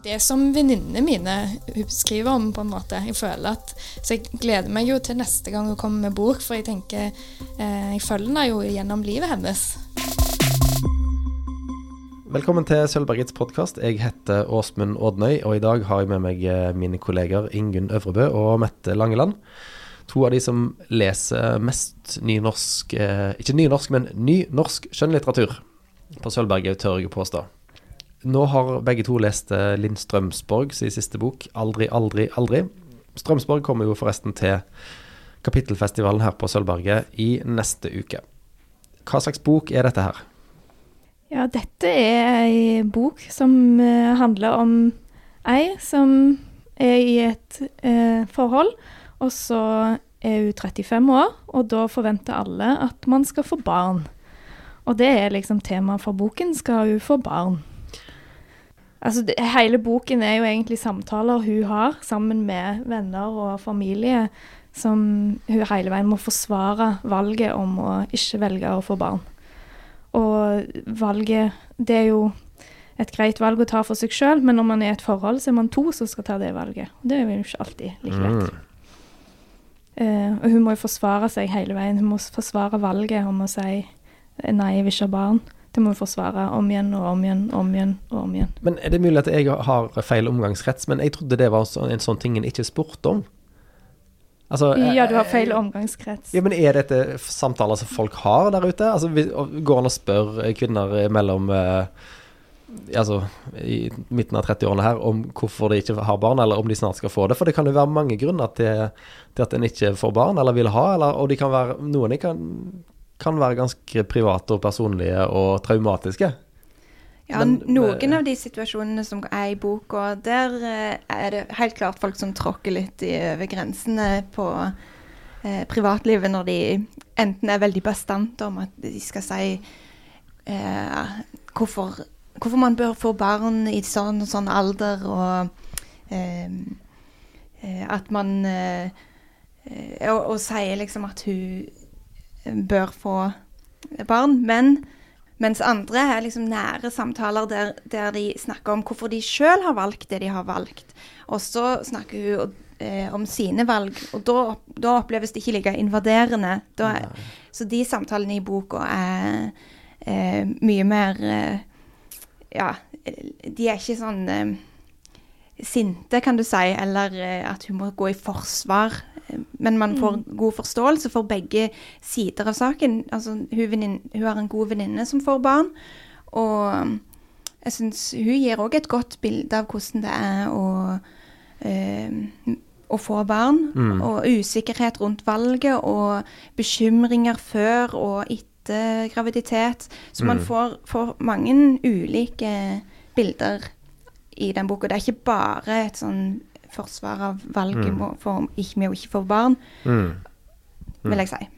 Det som venninnene mine skriver om, på en måte. Jeg føler at, Så jeg gleder meg jo til neste gang hun kommer med bok, for jeg tenker eh, Jeg følger henne jo gjennom livet hennes. Velkommen til Sølvbergets podkast. Jeg heter Åsmund Ådnøy, og i dag har jeg med meg eh, mine kolleger Ingunn Øvrebø og Mette Langeland. To av de som leser mest nynorsk eh, Ikke nynorsk, men ny norsk skjønnlitteratur på Sølvberget, tør jeg påstå. Nå har begge to lest eh, Linn Strømsborg siste bok, 'Aldri, aldri, aldri'. Strømsborg kommer jo forresten til Kapittelfestivalen her på Sølvberget i neste uke. Hva slags bok er dette her? Ja, dette er ei bok som uh, handler om ei som er i et eh, forhold, og så er hun 35 år, og da forventer alle at man skal få barn. Og det er liksom temaet for boken. Skal hun få barn? Altså, det, hele boken er jo egentlig samtaler hun har sammen med venner og familie, som hun hele veien må forsvare valget om å ikke velge å få barn. Og valget Det er jo et greit valg å ta for seg sjøl, men når man er i et forhold, så er man to som skal ta det valget. Og det er jo ikke alltid like lett. Mm. Uh, og hun må jo forsvare seg hele veien. Hun må forsvare valget om å si nei, jeg vil ikke ha barn. Det må vi forsvare om igjen og om igjen om igjen og om igjen. Men Er det mulig at jeg har feil omgangskrets, men jeg trodde det var en sånn ting en ikke spurte om? Altså, ja, du har eh, feil omgangskrets. Ja, Men er dette samtaler som folk har der ute? Altså, Går an å spørre kvinner mellom eh, altså, i midten av 30-årene her om hvorfor de ikke har barn, eller om de snart skal få det? For det kan jo være mange grunner til, til at en ikke får barn, eller vil ha, eller, og de kan være, noen de kan kan være ganske private og personlige og traumatiske. Ja, Men, noen av de situasjonene som er i boka, der eh, er det helt klart folk som tråkker litt over grensene på eh, privatlivet når de enten er veldig bastante om at de skal si eh, hvorfor, hvorfor, man bør få barn i sånn og sånn alder, og eh, eh at man eh, og, og sier liksom at hun bør få barn. Men mens andre er liksom nære samtaler der, der de snakker om hvorfor de sjøl har valgt det de har valgt. Og så snakker hun eh, om sine valg, og da, da, oppleves det ikke like invaderende. Er, så de samtalene i boka er eh, mye mer eh, Ja, de er ikke sånn eh, sinte, kan du si, eller eh, at hun må gå i forsvar men man får mm. god forståelse for begge sider av saken. Altså, hun, venin, hun har en god venninne som får barn, og um, jeg syns hun gir òg et godt bilde av hvordan det er å, øh, å få barn. Mm. Og usikkerhet rundt valget, og bekymringer før og etter graviditet. Så man mm. får, får mange ulike bilder i den boka. Det er ikke bare et sånn forsvar av valget mm. for ikke, med å ikke få barn, mm. vil jeg si.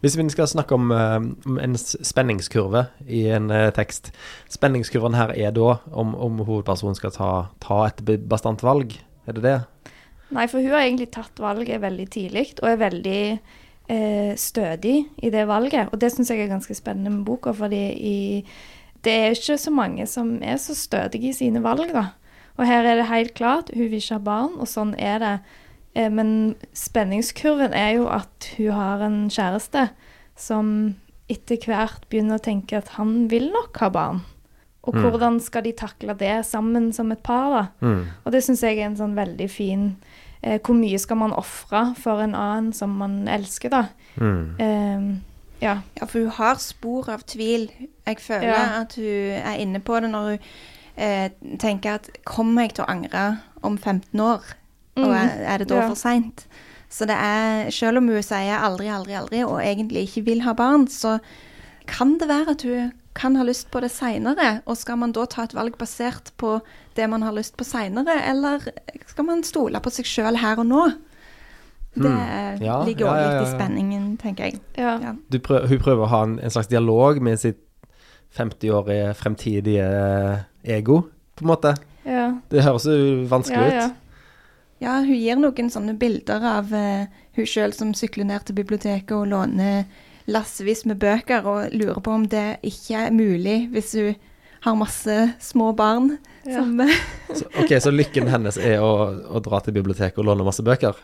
Hvis vi skal snakke om om en spenningskurve i en uh, tekst Spenningskurven her er da om, om hovedpersonen skal ta, ta, et bastant valg, er det det? Nei, for hun har egentlig tatt valget veldig tidlig, og er veldig eh, stødig i det valget. Og det syns jeg er ganske spennende med boka, fordi i, det er ikke så mange som er så stødige i sine valg, da. Og her er det helt klart, hun vil ikke ha barn, og sånn er det. Eh, men spenningskurven er jo at hun har en kjæreste som etter hvert begynner å tenke at han vil nok ha barn. Og mm. hvordan skal de takle det sammen som et par, da? Mm. Og det syns jeg er en sånn veldig fin eh, Hvor mye skal man ofre for en annen som man elsker, da? Mm. Eh, ja. ja. for hun har spor av tvil. Jeg føler ja. at hun er inne på det når hun eh, tenker at kommer jeg til å angre om 15 år? Og er, mm. er det da ja. for seint? Så det er, selv om hun sier aldri, aldri, aldri, og egentlig ikke vil ha barn, så kan det være at hun kan ha lyst på det seinere. Og skal man da ta et valg basert på det man har lyst på seinere, eller skal man stole på seg sjøl her og nå? Det mm. ja, ligger òg ja, ja, litt i spenningen, tenker jeg. Prøver, hun prøver å ha en, en slags dialog med sitt 50-årige fremtidige ego, på en måte. Ja. Det høres jo vanskelig ja, ja. ut. Ja, hun gir noen sånne bilder av uh, hun sjøl som sykler ned til biblioteket og låner lassevis med bøker, og lurer på om det ikke er mulig hvis hun har masse små barn Ja. Som, Så, ok, så lykken hennes er å, å dra til biblioteket og låne masse bøker?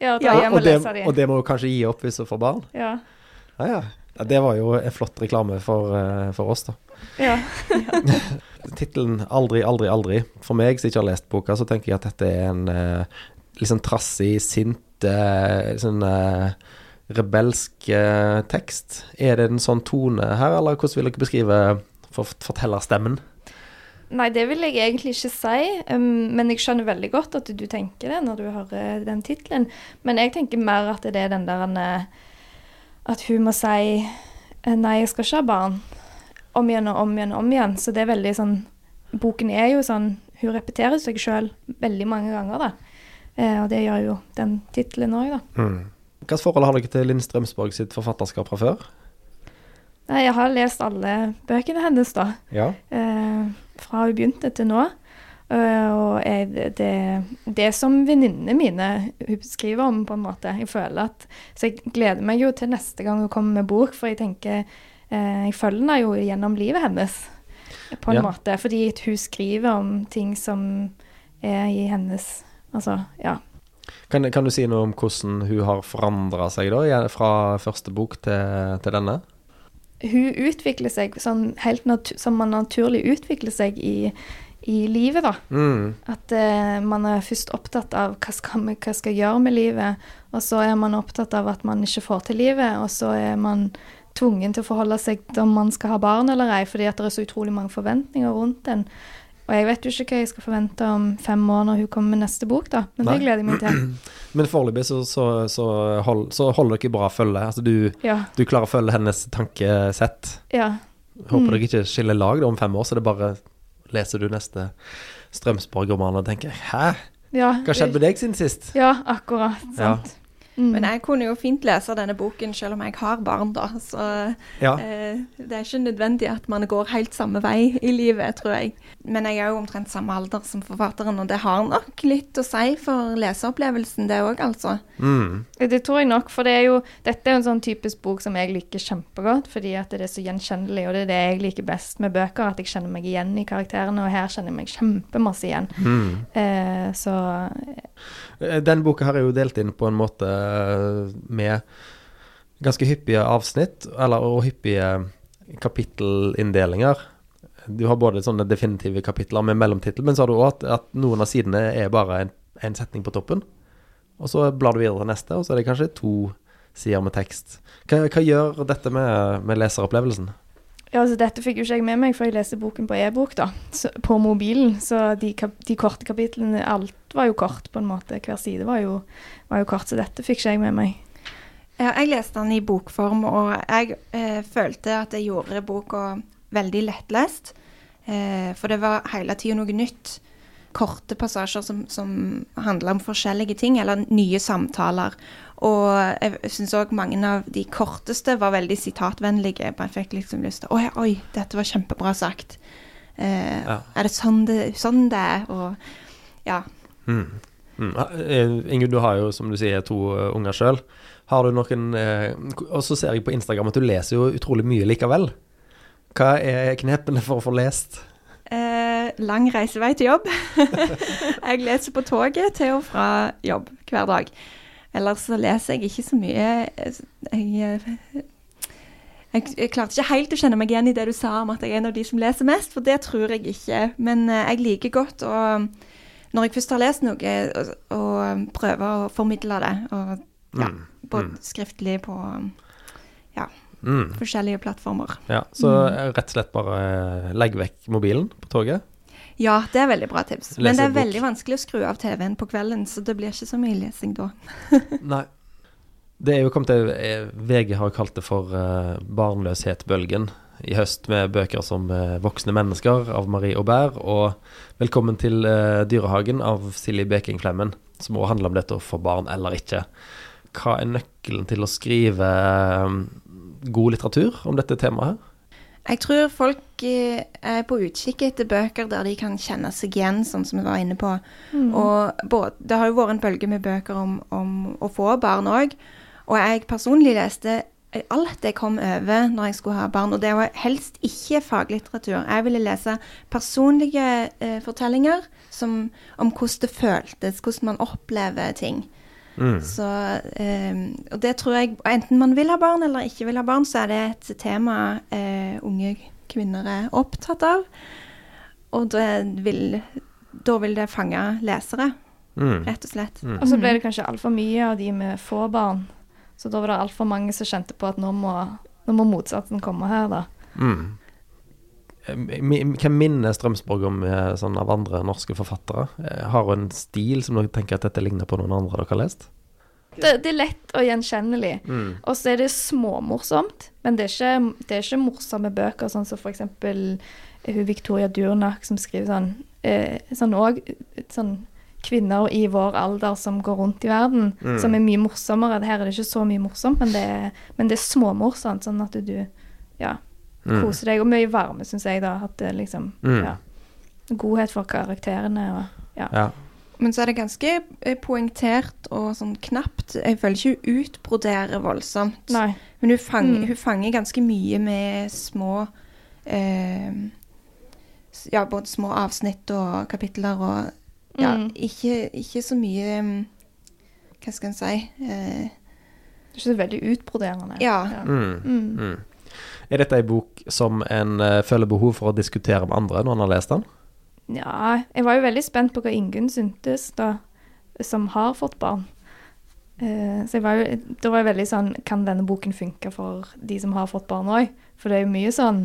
Ja, Ja, ta hjem og, og det, og det må hun kanskje gi opp hvis hun får barn? Ja. Ja, ja. ja det var jo en flott reklame for, eh, for oss, da. ja. Tittelen 'Aldri, aldri, aldri'. For meg som ikke har lest boka, så tenker jeg at dette er en eh, sånn trassig, sint, eh, sånn eh, rebelsk eh, tekst. Er det en sånn tone her, eller hvordan vil dere beskrive for, fortellerstemmen? Nei, det vil jeg egentlig ikke si, um, men jeg skjønner veldig godt at du tenker det når du hører den tittelen. Men jeg tenker mer at det er den der eh, At hun må si eh, Nei, jeg skal ikke ha barn. Om igjen og om igjen og om igjen. Så det er veldig sånn Boken er jo sånn Hun repeterer seg sjøl veldig mange ganger, da. Eh, og det gjør jo den tittelen òg, da. Mm. Hvilket forhold har dere til Linn Strømsborg sitt forfatterskap fra før? Nei, jeg har lest alle bøkene hennes, da. Ja. eh, fra hun begynte til nå. Uh, og jeg, det, det som venninnene mine hun skriver om, på en måte. Jeg føler at, Så jeg gleder meg jo til neste gang hun kommer med bok, for jeg tenker eh, Jeg følger henne jo gjennom livet hennes, på en Ja. måte. Fordi hun skriver om ting som er i hennes Altså, ja. Kan, kan du si noe om hvordan hun har forandra seg da, fra første bok til, til denne? Hun utvikler seg sånn helt som man naturlig utvikler seg i, i livet, da. Mm. At uh, man er først opptatt av hva skal, vi, hva skal gjøre med livet, og så er man opptatt av at man ikke får til livet, og så er man tvungen til å forholde seg til om man skal ha barn eller ei, fordi at det er så utrolig mange forventninger rundt en. Og jeg vet jo ikke hva jeg skal forvente om fem år når hun kommer med neste bok, da, men Nei. det gleder jeg meg til. Men foreløpig så, så, så, hold, så holder dere bra følge. Altså du, Ja. du klarer å følge hennes tankesett. ja. Håper Mm. dere ikke skiller lag om fem år, så det bare leser du neste Strømsborg-roman og tenker Hæ? ja. Hva skjedde med deg siden sist? Ja, akkurat. Ja. Mm. men jeg kunne jo fint lese denne boken selv om jeg har barn, da. Så Ja. eh, det er ikke nødvendig at man går helt samme vei i livet, tror jeg. Men jeg er jo omtrent samme alder som forfatteren, og det har nok litt å si for leseopplevelsen, det òg, altså. Mm. Det tror jeg nok, for det er jo, dette er jo en sånn typisk bok som jeg liker kjempegodt, fordi at det er så gjenkjennelig, og det er det jeg liker best med bøker, at jeg kjenner meg igjen i karakterene, og her kjenner jeg meg kjempemasse igjen. Mm. Eh, så Eh, Den boka her er jo delt inn på en måte eh, med ganske hyppige avsnitt, eller og hyppige kapittelinndelinger. Du har både sånne definitive kapitler med mellomtittel, men så har du òg at, at noen av sidene er bare en setning på toppen. Og så blar du videre til neste, og så er det kanskje to sider med tekst. Hva, hva gjør dette med, med leseropplevelsen? Ja, altså dette fikk jo ikke jeg med meg, for jeg leste boken på e-bok, da, på mobilen. Så de, de korte kapitlene, alt var jo kort, på en måte. Hver side var jo, var jo kort, så dette fikk ikke jeg med meg. Ja, jeg leste den i bokform, og jeg eh, følte at jeg gjorde boka veldig lettlest. Eh, for det var hele tida noe nytt. Korte passasjer som, som handler om forskjellige ting, eller nye samtaler. Og jeg syns òg mange av de korteste var veldig sitatvennlige. Jeg fikk liksom lyst til Oi, oi, dette var kjempebra sagt. Eh, Ja. Er det sånn det, sånn det er? Og ja. Mm. Mm. Eh, Ingunn, du har jo, som du sier, to eh, unger sjøl. Har du noen eh, Og så ser jeg på Instagram at du leser jo utrolig mye likevel. Hva er knepene for å få lest? Eh, lang reisevei til jobb. jeg leser på toget til og fra jobb hver dag. Ellers så leser jeg ikke så mye. Jeg, jeg, jeg klarte ikke helt å kjenne meg igjen i det du sa om at jeg er en av de som leser mest, for det tror jeg ikke. Men eh, jeg liker godt å Når jeg først har lest noe, å, prøve å formidle det. Og ja, Mm. både Mm. skriftlig på Mm. forskjellige plattformer. Ja, så eh, rett og slett bare eh, legg vekk mobilen på toget. Ja, det er veldig bra tips. Lese Men det er veldig vanskelig å skru av TV-en på kvelden, så det blir ikke så mye lesing da. Nei. Det er jo kommet til eh, VG har kalt det for uh, barnløshetbølgen i høst, med bøker som eh, 'Voksne mennesker' av Marie Aubert og 'Velkommen til eh, dyrehagen' av Silje Beking Flemmen, som også handler om dette å få barn eller ikke. Hva er nøkkelen til å skrive eh, god litteratur om dette temaet her? Jeg tror folk eh, er på utkikk etter bøker der de kan kjenne seg igjen, sånn som vi var inne på. Mm. Og både, det har jo vært en bølge med bøker om, om å få barn òg. Og jeg personlig leste alt jeg kom over når jeg skulle ha barn. Og det var helst ikke faglitteratur. Jeg ville lese personlige eh, fortellinger som, om hvordan det føltes, hvordan man opplever ting. Mm. Så, eh, og det tror jeg, enten man vil ha barn eller ikke vil ha barn, så er det et tema eh, unge kvinner er opptatt av. Og det vil, da vil det fange lesere, Mm. rett og slett. Mm. Og så ble det kanskje altfor mye av de med få barn. Så da var det altfor mange som kjente på at nå må, nå må motsatsen komme her, da. Mm. Eh, Hvem minner Strømsborg om eh, sånn av andre norske forfattere? Eh, Har hun en stil som dere tenker at dette ligner på noen andre dere har lest? Det, det er lett og gjenkjennelig. Mm. Og så er det småmorsomt, men det er ikke, det er ikke morsomme bøker, sånn som for eksempel hun Victoria Durnak som skriver sånn eh, Sånn òg sånn kvinner i vår alder som går rundt i verden, Mm. som er mye morsommere. Her er det ikke så mye morsomt, men det er, men det er småmorsomt, sånn at du ja, Mm. koser deg. Og mye varme, syns jeg, da. At det liksom Mm. ja, Godhet for karakterene og ja. Ja. Men så er det ganske eh, poengtert og sånn knapt. Jeg føler ikke hun utbroderer voldsomt. Nei. Men hun fanger, Mm. hun fanger ganske mye med små eh, Ja, både små avsnitt og kapitler og Ja, Mm. ikke, ikke så mye mm, Hva skal en si eh, Det er ikke så veldig utbroderende. Ja. Mm. Mm. Er dette ei bok som en eh, føler behov for å diskutere med andre når en har lest den? Ja, jeg var jo veldig spent på hva Ingunn syntes, da, som har fått barn. Eh, så jeg var jo, da var jeg veldig sånn Kan denne boken funke for de som har fått barn òg? For det er jo mye sånn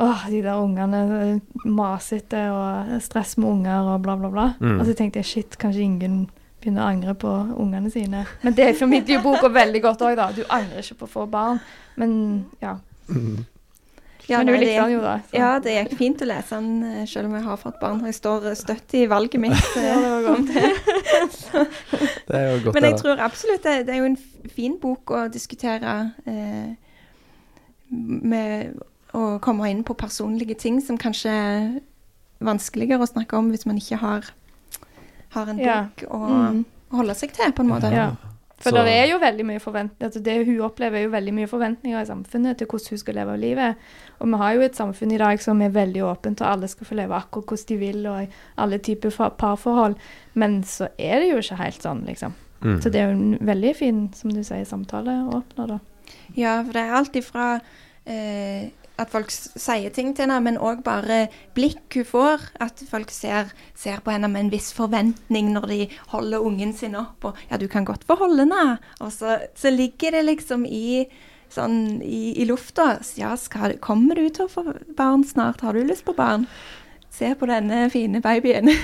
Åh, de der ungene eh, masete og stress med unger og bla, bla, bla. Mm. Og så tenkte jeg shit, kanskje Ingunn begynner å angre på ungene sine. Men det formidler jo boka veldig godt òg, da. Du angrer ikke på å få barn. Men ja. ja, Men du likte det- den jo, da. så- Ja, det gikk fint å lese den eh, selv om jeg har fått barn. Jeg står eh, støtt i valget mitt. eh, Ja, det var godt. Det er jo godt Men jeg tror absolutt det, det er jo en fin bok å diskutere eh, med å komme inn på personlige ting som kanskje er vanskeligere å snakke om hvis man ikke har, har en Ja. bok å, Mm. holde seg til, på en måte. Ja. For Så- det er jo veldig mye forventninger. Altså det hun opplever, er jo veldig mye forventninger i samfunnet til hvordan hun skal leve livet. Og vi har jo et samfunn i dag som er veldig åpent, og alle skal få leve akkurat hvordan de vil, og alle typer parforhold. Men så er det jo ikke helt sånn, liksom. Mm. Så det er jo en veldig fin, som du sier, samtaleåpner, da. Ja, for det er alt ifra eh, at folk sier ting til henne, men òg bare blikk hun får. At folk ser, ser på henne med en viss forventning når de holder ungen sin opp. Og ja, du kan godt få holde henne. Og så, så ligger det liksom i sånn i, i lufta. Ja, skal, kommer du til å få barn snart? Har du lyst på barn? Se på denne fine babyen.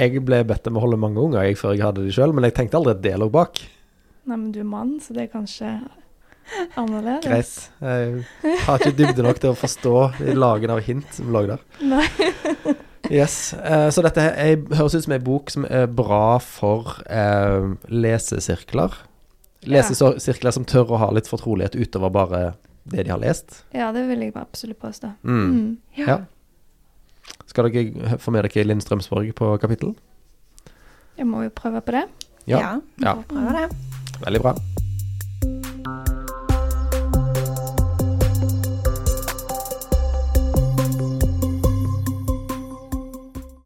Jeg ble bedt om å holde mange unger jeg, før jeg hadde de sjøl, men jeg tenkte aldri et det bak. Nei, men du er mann, så det er kanskje annerledes. Greit. Jeg har ikke dybde nok til å forstå lagen av hint som lå der. Nei. Yes, eh, Så dette er, høres ut som ei bok som er bra for eh, lesesirkler. Lesesirkler som tør å ha litt fortrolighet utover bare det de har lest. Ja, det vil jeg absolutt påstå. Mm. Mm. Ja. Skal dere få med dere Linn Strømsborg på kapittel? Jeg må jo prøve på det. Ja, vi får prøve det. Veldig bra.